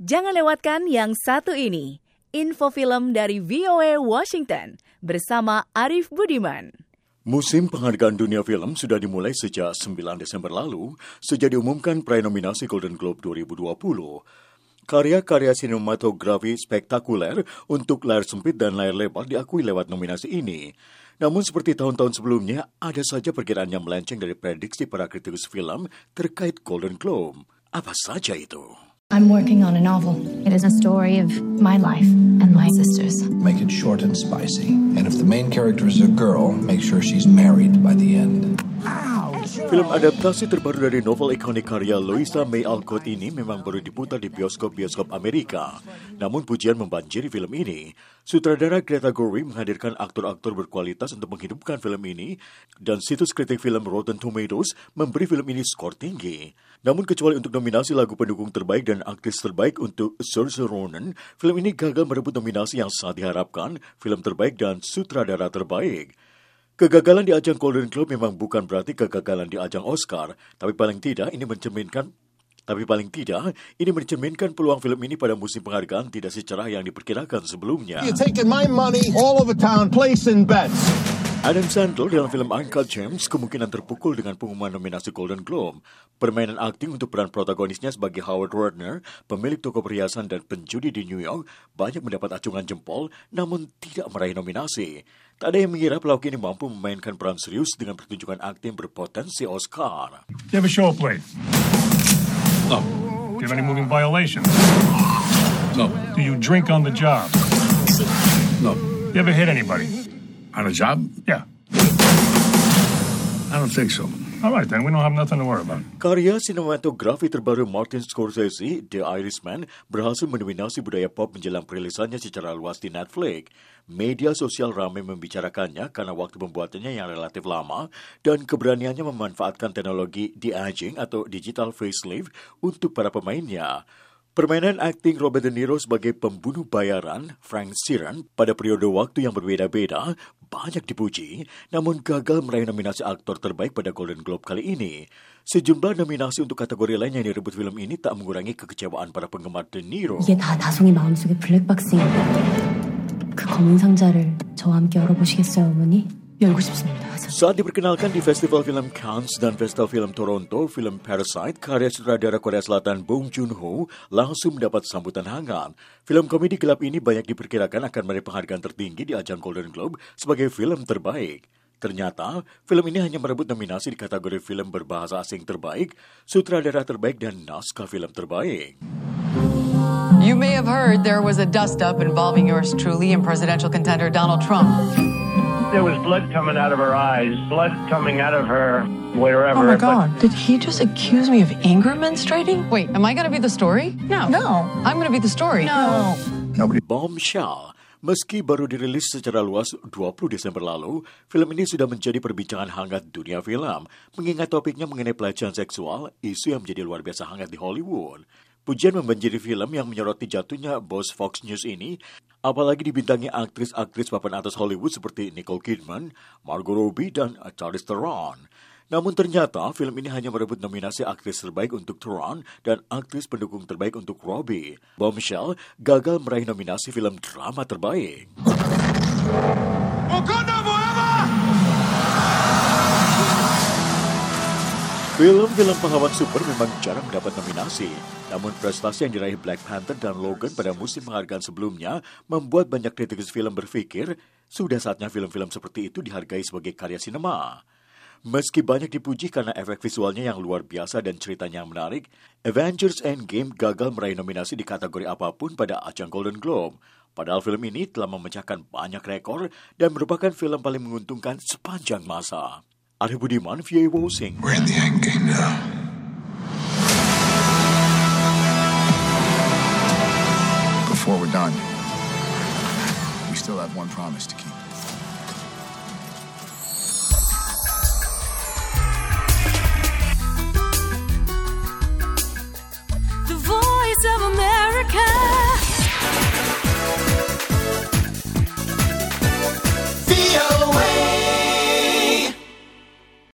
Jangan lewatkan yang satu ini. Info film dari VOA Washington bersama Arif Budiman. Musim penghargaan dunia film sudah dimulai sejak 9 Desember lalu, sejak diumumkan prenominasi Golden Globe 2020. Karya-karya sinematografi spektakuler untuk layar sempit dan layar lebar diakui lewat nominasi ini. Namun seperti tahun-tahun sebelumnya, ada saja perkiraan yang melenceng dari prediksi para kritikus film terkait Golden Globe. Apa saja itu? I'm working on a novel. It is a story of my life and my sister's. Make it short and spicy. And if the main character is a girl, make sure she's married by the end. Film adaptasi terbaru dari novel ikonik karya Louisa May Alcott ini memang baru diputar di bioskop-bioskop Amerika. Namun pujian membanjiri film ini. Sutradara Greta Gerwig menghadirkan aktor-aktor berkualitas untuk menghidupkan film ini dan situs kritik film Rotten Tomatoes memberi film ini skor tinggi. Namun kecuali untuk nominasi lagu pendukung terbaik dan aktris terbaik untuk Saoirse Ronan, film ini gagal merebut nominasi yang sangat diharapkan, film terbaik dan sutradara terbaik. Kegagalan di ajang Golden Globe memang bukan berarti kegagalan di ajang Oscar, tapi paling tidak ini mencerminkan tapi paling tidak, ini mencerminkan peluang film ini pada musim penghargaan tidak secerah yang diperkirakan sebelumnya. You're taking my money all over town, placing bets. Adam Sandler dalam film Uncut Gems kemungkinan terpukul dengan pengumuman nominasi Golden Globe. Permainan akting untuk peran protagonisnya sebagai Howard Rodner, pemilik toko perhiasan dan penjudi di New York, banyak mendapat acungan jempol namun tidak meraih nominasi. Tak ada yang mengira pelawak ini mampu memainkan peran serius dengan pertunjukan akting berpotensi Oscar. Do you have a show plate? No. Do you have any moving violations? No. Do you drink on the job? No. You ever hit anybody? On a job? Yeah. I don't think so. All right, then. We don't have nothing to worry about. Karya sinematografi terbaru Martin Scorsese, The Irishman, berhasil mendominasi budaya pop menjelang perilisannya secara luas di Netflix. Media sosial ramai membicarakannya karena waktu pembuatannya yang relatif lama dan keberaniannya memanfaatkan teknologi de-aging atau digital facelift untuk para pemainnya. Permainan akting Robert De Niro sebagai pembunuh bayaran, Frank Sheeran, pada periode waktu yang berbeda-beda, banyak dipuji, namun gagal meraih nominasi aktor terbaik pada Golden Globe kali ini. Sejumlah nominasi untuk kategori lain yang direbut film ini tak mengurangi kekecewaan para penggemar De Niro. 이게 다 다송이 마음속의 블랙박스입니다. 그 검은 상자를 저와 함께 열어보시겠어요, 어머니? saat diperkenalkan di Festival Film Cannes dan Festival Film Toronto, film Parasite karya sutradara Korea Selatan Bong Joon-ho langsung mendapat sambutan hangat. Film komedi gelap ini banyak diperkirakan akan meraih penghargaan tertinggi di ajang Golden Globe sebagai film terbaik. Ternyata, film ini hanya merebut nominasi di kategori film berbahasa asing terbaik, sutradara terbaik, dan naskah film terbaik. You may have heard there was a dust-up involving yours truly and presidential contender Donald Trump. There was blood coming out of her eyes, blood coming out of her wherever. Oh my but- God! Did he just accuse me of anger menstruating? Wait, am I going to be the story? No. No. I'm going to be the story. No. Bombshell. Meski baru dirilis secara luas 20 Desember lalu, film ini sudah menjadi perbincangan hangat dunia film, mengingat topiknya mengenai pelecehan seksual, isu yang menjadi luar biasa hangat di Hollywood. Pujian membanjiri film yang menyoroti jatuhnya bos Fox News ini, apalagi dibintangi aktris-aktris papan atas Hollywood seperti Nicole Kidman, Margot Robbie, dan Charlize Theron. Namun ternyata film ini hanya merebut nominasi aktris terbaik untuk Theron dan aktris pendukung terbaik untuk Robbie. Bombshell gagal meraih nominasi film drama terbaik. Film-film pahlawan super memang jarang mendapat nominasi. Namun prestasi yang diraih Black Panther dan Logan pada musim penghargaan sebelumnya membuat banyak kritikus film berpikir sudah saatnya film-film seperti itu dihargai sebagai karya sinema. Meski banyak dipuji karena efek visualnya yang luar biasa dan ceritanya yang menarik, Avengers Endgame gagal meraih nominasi di kategori apa pun pada ajang Golden Globe. Padahal film ini telah memecahkan banyak rekor dan merupakan film paling menguntungkan sepanjang masa. Budiman, VA Wosing. We're in the end game now. Before we're done, we still have one promise to keep.